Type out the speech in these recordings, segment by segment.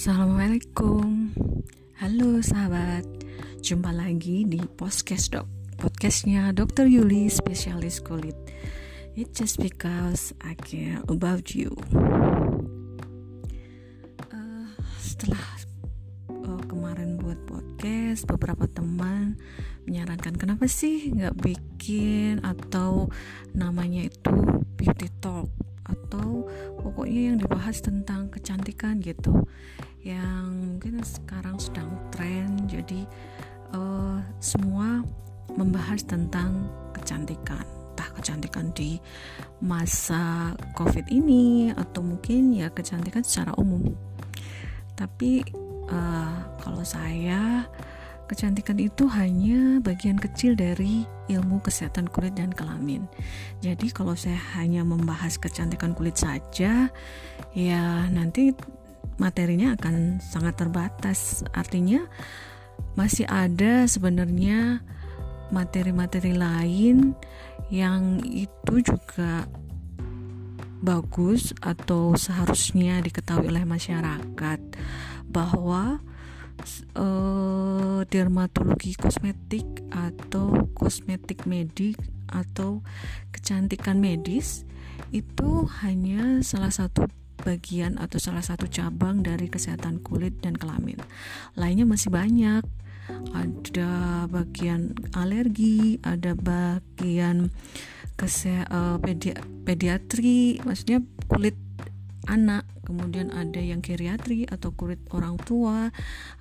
Assalamualaikum. Halo sahabat. Jumpa lagi di podcast dok. Podcastnya Dr. Yuli Spesialis Kulit. It's just because I care about you. Uh, Setelah uh, kemarin buat podcast Beberapa teman menyarankan Kenapa sih nggak bikin Atau namanya itu Beauty Talk? Atau pokoknya yang dibahas tentang kecantikan gitu yang mungkin sekarang sedang tren. Jadi uh, semua membahas tentang kecantikan. Entah kecantikan di masa covid ini atau mungkin ya kecantikan secara umum. Tapi uh, kalau saya kecantikan itu hanya bagian kecil dari ilmu kesehatan kulit dan kelamin. Jadi kalau saya hanya membahas kecantikan kulit saja, ya nanti materinya akan sangat terbatas. Artinya masih ada sebenarnya materi-materi lain yang itu juga bagus atau seharusnya diketahui oleh masyarakat bahwa uh, dermatologi kosmetik atau kosmetik medik atau kecantikan medis itu hanya salah satu bagian atau salah satu cabang dari kesehatan kulit dan kelamin. Lainnya masih banyak. Ada bagian alergi, ada bagian kese uh, pedi pediatri, maksudnya kulit anak kemudian ada yang geriatri atau kulit orang tua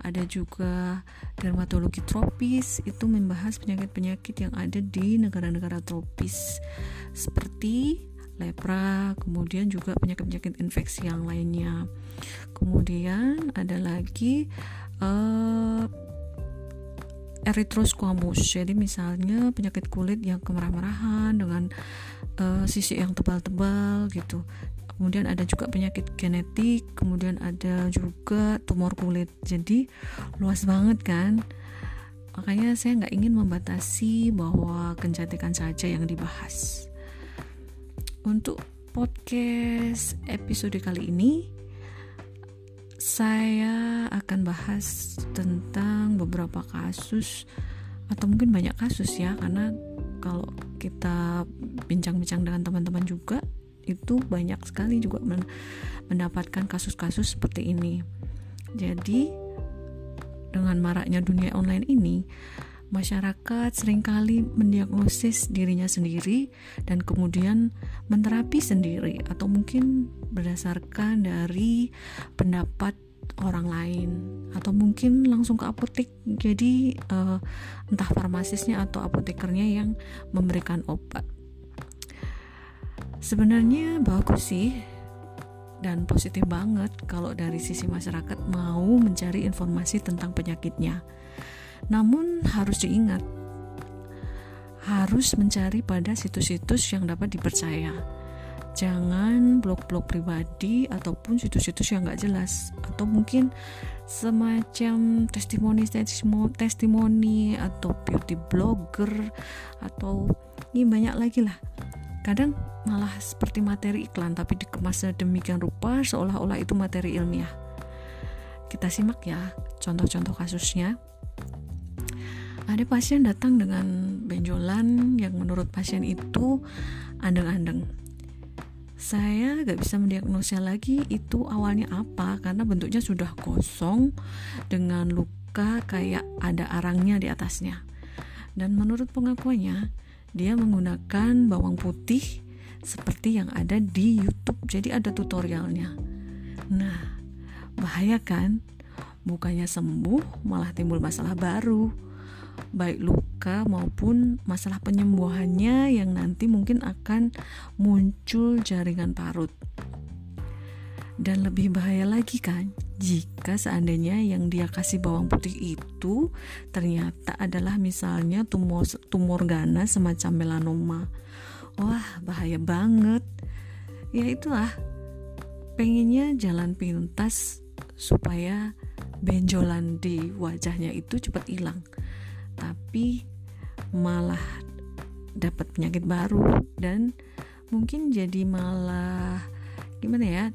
ada juga dermatologi tropis itu membahas penyakit-penyakit yang ada di negara-negara tropis seperti lepra kemudian juga penyakit-penyakit infeksi yang lainnya. Kemudian ada lagi uh, jadi misalnya penyakit kulit yang kemerah-merahan dengan uh, sisi yang tebal-tebal gitu. Kemudian ada juga penyakit genetik kemudian ada juga tumor kulit. Jadi luas banget kan? Makanya saya nggak ingin membatasi bahwa kecantikan saja yang dibahas untuk podcast episode kali ini saya akan bahas tentang beberapa kasus atau mungkin banyak kasus ya karena kalau kita bincang-bincang dengan teman-teman juga itu banyak sekali juga mendapatkan kasus-kasus seperti ini. Jadi dengan maraknya dunia online ini, masyarakat sering kali mendiagnosis dirinya sendiri dan kemudian menterapi sendiri atau mungkin berdasarkan dari pendapat orang lain atau mungkin langsung ke apotek jadi uh, entah farmasisnya atau apotekernya yang memberikan obat sebenarnya bagus sih dan positif banget kalau dari sisi masyarakat mau mencari informasi tentang penyakitnya. Namun harus diingat, harus mencari pada situs-situs yang dapat dipercaya. Jangan blog-blog pribadi ataupun situs-situs yang gak jelas atau mungkin semacam testimoni testimoni atau beauty blogger atau ini banyak lagi lah. Kadang malah seperti materi iklan tapi dikemas demikian rupa seolah-olah itu materi ilmiah. Kita simak ya contoh-contoh kasusnya ada pasien datang dengan benjolan yang menurut pasien itu andeng-andeng saya gak bisa mendiagnosa lagi itu awalnya apa karena bentuknya sudah kosong dengan luka kayak ada arangnya di atasnya dan menurut pengakuannya dia menggunakan bawang putih seperti yang ada di YouTube. Jadi ada tutorialnya. Nah, bahaya kan? Bukannya sembuh, malah timbul masalah baru. Baik luka maupun masalah penyembuhannya yang nanti mungkin akan muncul jaringan parut. Dan lebih bahaya lagi kan, jika seandainya yang dia kasih bawang putih itu ternyata adalah misalnya tumor tumor gana semacam melanoma. Wah, bahaya banget. Ya itulah. Pengennya jalan pintas supaya benjolan di wajahnya itu cepat hilang. Tapi malah dapat penyakit baru dan mungkin jadi malah gimana ya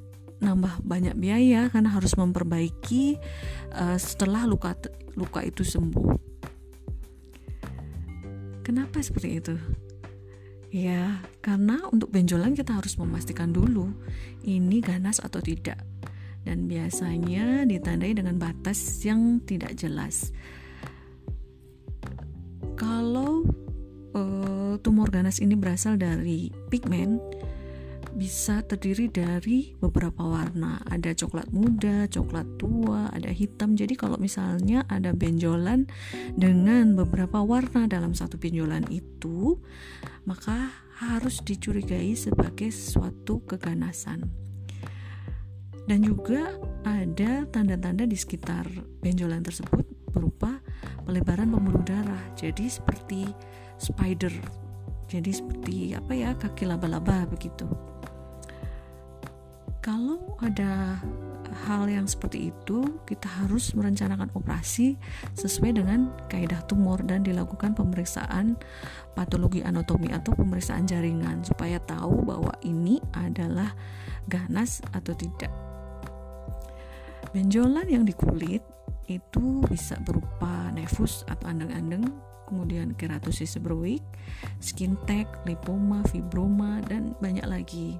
nambah banyak biaya karena harus memperbaiki uh, setelah luka luka itu sembuh. Kenapa seperti itu? Ya, karena untuk benjolan kita harus memastikan dulu ini ganas atau tidak. Dan biasanya ditandai dengan batas yang tidak jelas. Kalau uh, tumor ganas ini berasal dari pigmen, bisa terdiri dari beberapa warna. Ada coklat muda, coklat tua, ada hitam. Jadi kalau misalnya ada benjolan dengan beberapa warna dalam satu benjolan itu, maka harus dicurigai sebagai suatu keganasan. Dan juga ada tanda-tanda di sekitar benjolan tersebut berupa pelebaran pembuluh darah. Jadi seperti spider. Jadi seperti apa ya kaki laba-laba begitu kalau ada hal yang seperti itu, kita harus merencanakan operasi sesuai dengan kaidah tumor dan dilakukan pemeriksaan patologi anatomi atau pemeriksaan jaringan supaya tahu bahwa ini adalah ganas atau tidak. Benjolan yang di kulit itu bisa berupa nefus atau andeng-andeng, kemudian keratosis seborrheic, skin tag, lipoma, fibroma, dan banyak lagi.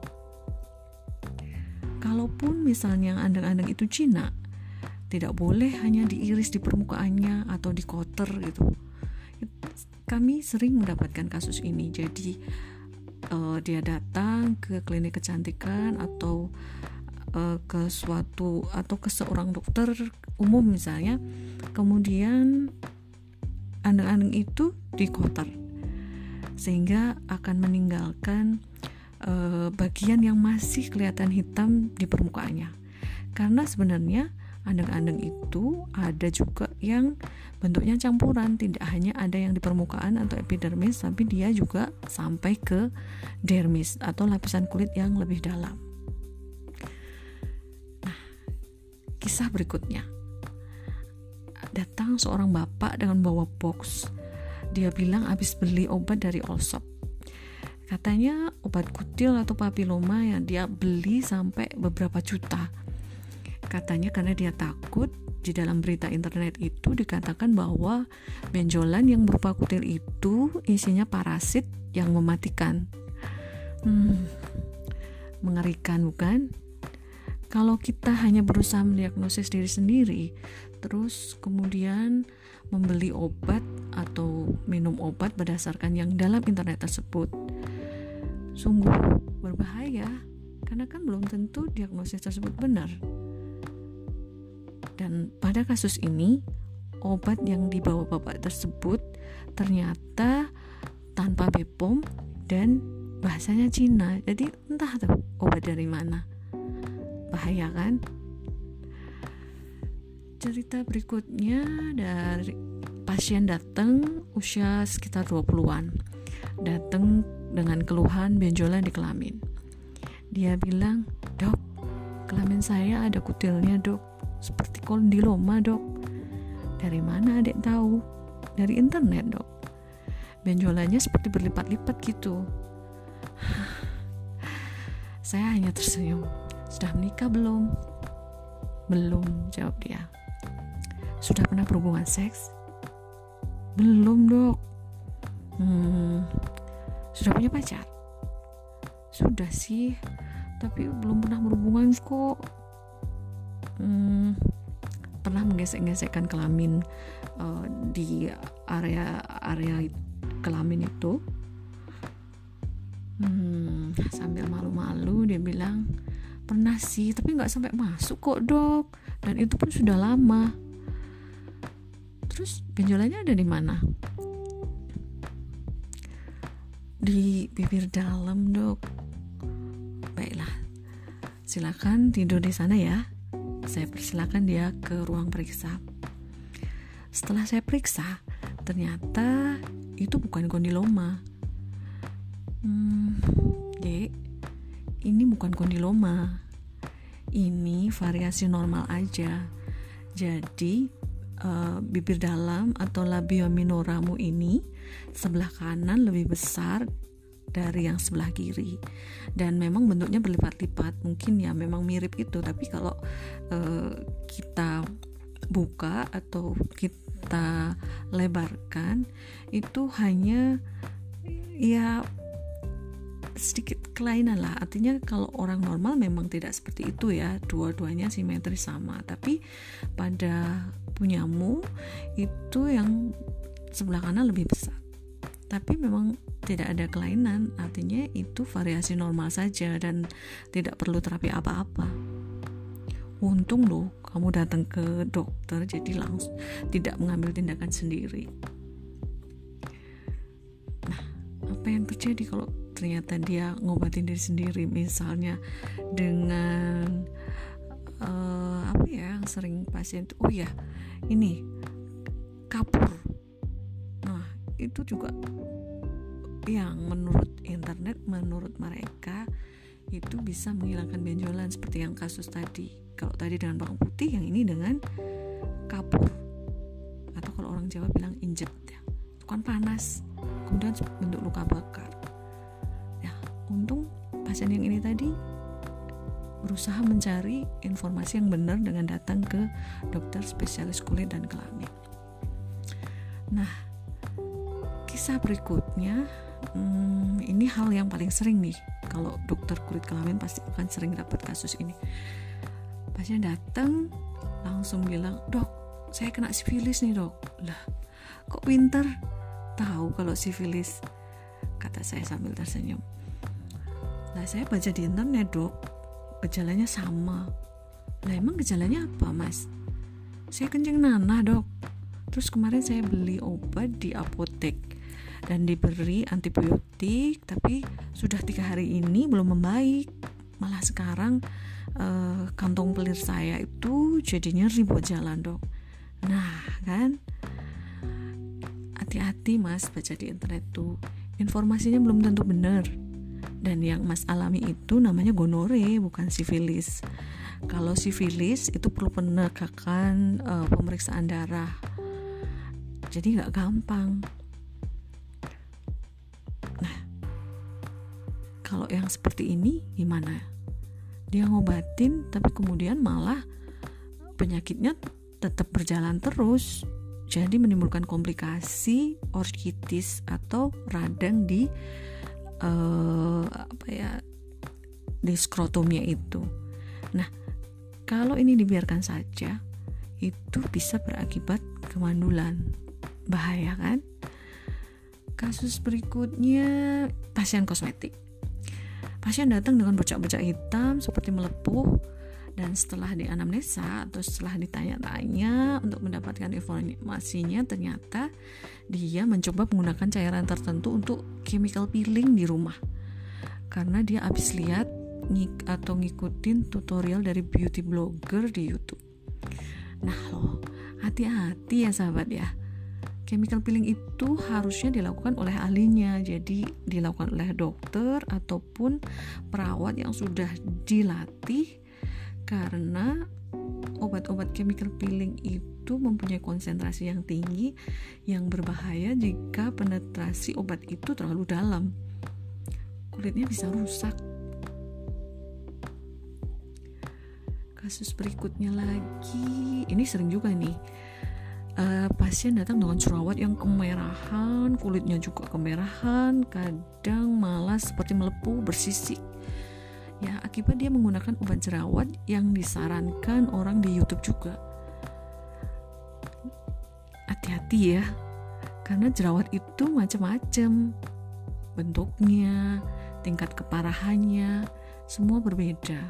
Kalaupun misalnya andeng-andeng itu Cina tidak boleh hanya diiris di permukaannya atau di koter gitu. Kami sering mendapatkan kasus ini. Jadi uh, dia datang ke klinik kecantikan atau uh, ke suatu atau ke seorang dokter umum misalnya kemudian andeng-andeng itu di koter sehingga akan meninggalkan uh, bagian yang masih kelihatan hitam di permukaannya. Karena sebenarnya andeng-andeng itu ada juga yang bentuknya campuran, tidak hanya ada yang di permukaan atau epidermis, tapi dia juga sampai ke dermis atau lapisan kulit yang lebih dalam. Nah, kisah berikutnya. Datang seorang bapak dengan bawa box. Dia bilang habis beli obat dari Allshop katanya obat kutil atau papiloma yang dia beli sampai beberapa juta. Katanya karena dia takut di dalam berita internet itu dikatakan bahwa benjolan yang berupa kutil itu isinya parasit yang mematikan. Hmm, mengerikan bukan? Kalau kita hanya berusaha mendiagnosis diri sendiri terus kemudian membeli obat atau minum obat berdasarkan yang dalam internet tersebut sungguh berbahaya karena kan belum tentu diagnosis tersebut benar. Dan pada kasus ini, obat yang dibawa bapak tersebut ternyata tanpa BPOM dan bahasanya Cina. Jadi entah tuh obat dari mana. Bahaya kan? Cerita berikutnya dari pasien datang usia sekitar 20-an. Datang dengan keluhan benjolan di kelamin. Dia bilang, dok, kelamin saya ada kutilnya dok, seperti kondiloma dok. Dari mana adik tahu? Dari internet dok. Benjolannya seperti berlipat-lipat gitu. saya hanya tersenyum. Sudah menikah belum? Belum, jawab dia. Sudah pernah berhubungan seks? Belum dok. Hmm, sudah punya pacar? Sudah sih, tapi belum pernah berhubungan kok. Hmm, pernah menggesek-gesekkan kelamin uh, di area area kelamin itu. Hmm, sambil malu-malu dia bilang pernah sih, tapi nggak sampai masuk kok dok. Dan itu pun sudah lama. Terus benjolannya ada di mana? di bibir dalam dok. Baiklah silakan tidur di sana ya. Saya persilakan dia ke ruang periksa. Setelah saya periksa ternyata itu bukan kondiloma. Hmm, dek ini bukan kondiloma. Ini variasi normal aja. Jadi uh, bibir dalam atau labio minoramu ini sebelah kanan lebih besar dari yang sebelah kiri. Dan memang bentuknya berlipat-lipat mungkin ya memang mirip itu tapi kalau uh, kita buka atau kita lebarkan itu hanya ya sedikit kelainan lah. Artinya kalau orang normal memang tidak seperti itu ya. Dua-duanya simetris sama. Tapi pada punyamu itu yang sebelah kanan lebih besar. Tapi memang tidak ada kelainan artinya itu variasi normal saja dan tidak perlu terapi apa-apa. Untung loh kamu datang ke dokter jadi langsung tidak mengambil tindakan sendiri. Nah apa yang terjadi kalau ternyata dia ngobatin diri sendiri? Misalnya dengan uh, apa ya yang sering pasien oh ya ini kapur. Nah itu juga yang menurut internet menurut mereka itu bisa menghilangkan benjolan seperti yang kasus tadi. Kalau tadi dengan bawang putih yang ini dengan kapur. Atau kalau orang Jawa bilang injet ya. Itu kan panas kemudian bentuk luka bakar. Ya untung pasien yang ini tadi berusaha mencari informasi yang benar dengan datang ke dokter spesialis kulit dan kelamin. Nah kisah berikutnya hmm, ini hal yang paling sering nih. Kalau dokter kulit kelamin pasti akan sering dapat kasus ini. Pasien datang langsung bilang dok saya kena sifilis nih dok. Lah kok pinter? Tahu kalau sifilis kata saya sambil tersenyum. Lah saya baca di internet dok gejalanya sama. Lah emang gejalanya apa mas? Saya kencing nanah dok. Terus kemarin saya beli obat di apotek dan diberi antibiotik tapi sudah tiga hari ini belum membaik. Malah sekarang uh, kantong pelir saya itu jadinya nyeri buat jalan dok. Nah kan? Hati-hati mas baca di internet tuh. Informasinya belum tentu benar dan yang mas alami itu namanya gonore bukan sifilis. Kalau sifilis itu perlu penegakan uh, pemeriksaan darah. Jadi nggak gampang. Kalau yang seperti ini gimana? Dia ngobatin tapi kemudian malah penyakitnya tetap berjalan terus. Jadi menimbulkan komplikasi orkitis atau radang di uh, apa ya di skrotumnya itu. Nah kalau ini dibiarkan saja itu bisa berakibat kemandulan. Bahaya kan? Kasus berikutnya pasien kosmetik. Pasien datang dengan bercak-bercak hitam seperti melepuh dan setelah dianamnesa atau setelah ditanya-tanya untuk mendapatkan informasinya ternyata dia mencoba menggunakan cairan tertentu untuk chemical peeling di rumah. Karena dia habis lihat ngik atau ngikutin tutorial dari beauty blogger di YouTube. Nah loh, hati-hati ya sahabat ya. Chemical peeling itu harusnya dilakukan oleh ahlinya. Jadi dilakukan oleh dokter ataupun perawat yang sudah dilatih karena obat-obat chemical peeling itu mempunyai konsentrasi yang tinggi yang berbahaya jika penetrasi obat itu terlalu dalam. Kulitnya bisa rusak. Kasus berikutnya lagi. Ini sering juga nih. Uh, pasien datang dengan jerawat yang kemerahan, kulitnya juga kemerahan, kadang malah seperti melepuh bersisik. Ya, akibat dia menggunakan obat jerawat yang disarankan orang di YouTube juga. Hati-hati ya, karena jerawat itu macam-macam. Bentuknya, tingkat keparahannya, semua berbeda.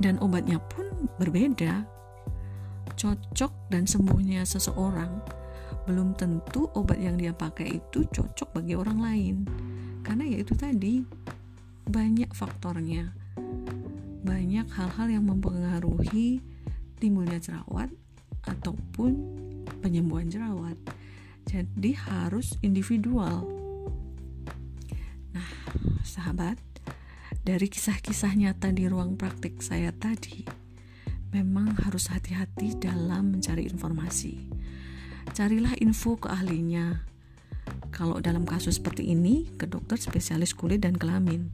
Dan obatnya pun berbeda cocok dan sembuhnya seseorang, belum tentu obat yang dia pakai itu cocok bagi orang lain. Karena ya itu tadi banyak faktornya. Banyak hal-hal yang mempengaruhi timbulnya jerawat ataupun penyembuhan jerawat. Jadi harus individual. Nah, sahabat, dari kisah-kisah nyata di ruang praktik saya tadi, memang harus hati-hati dalam mencari informasi. Carilah info ke ahlinya. kalau dalam kasus seperti ini ke dokter spesialis kulit dan kelamin.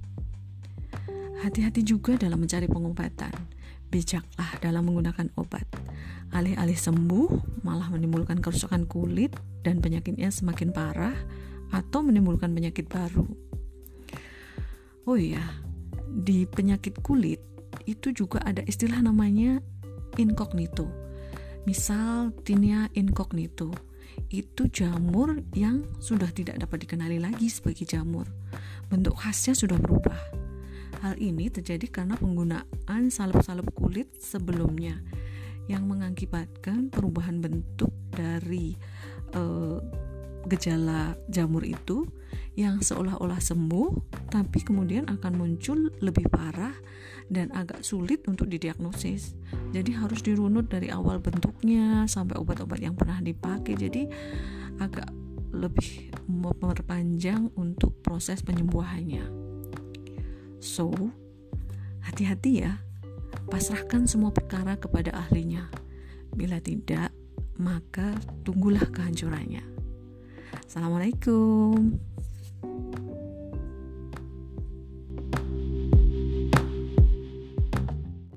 Hati-hati juga dalam mencari pengobatan. Bijaklah dalam menggunakan obat. Alih-alih sembuh, malah menimbulkan kerusakan kulit dan penyakitnya semakin parah atau menimbulkan penyakit baru. Oh iya, di penyakit kulit itu juga ada istilah namanya incognito. Misal tinea incognito itu jamur yang sudah tidak dapat dikenali lagi sebagai jamur. Bentuk khasnya sudah berubah. Hal ini terjadi karena penggunaan salep-salep kulit sebelumnya yang mengakibatkan perubahan bentuk dari uh, gejala jamur itu yang seolah-olah sembuh tapi kemudian akan muncul lebih parah dan agak sulit untuk didiagnosis. Jadi harus dirunut dari awal bentuknya sampai obat-obat yang pernah dipakai. Jadi agak lebih memperpanjang untuk proses penyembuhannya. So, hati-hati ya. Pasrahkan semua perkara kepada ahlinya. Bila tidak, maka tunggulah kehancurannya. Assalamualaikum.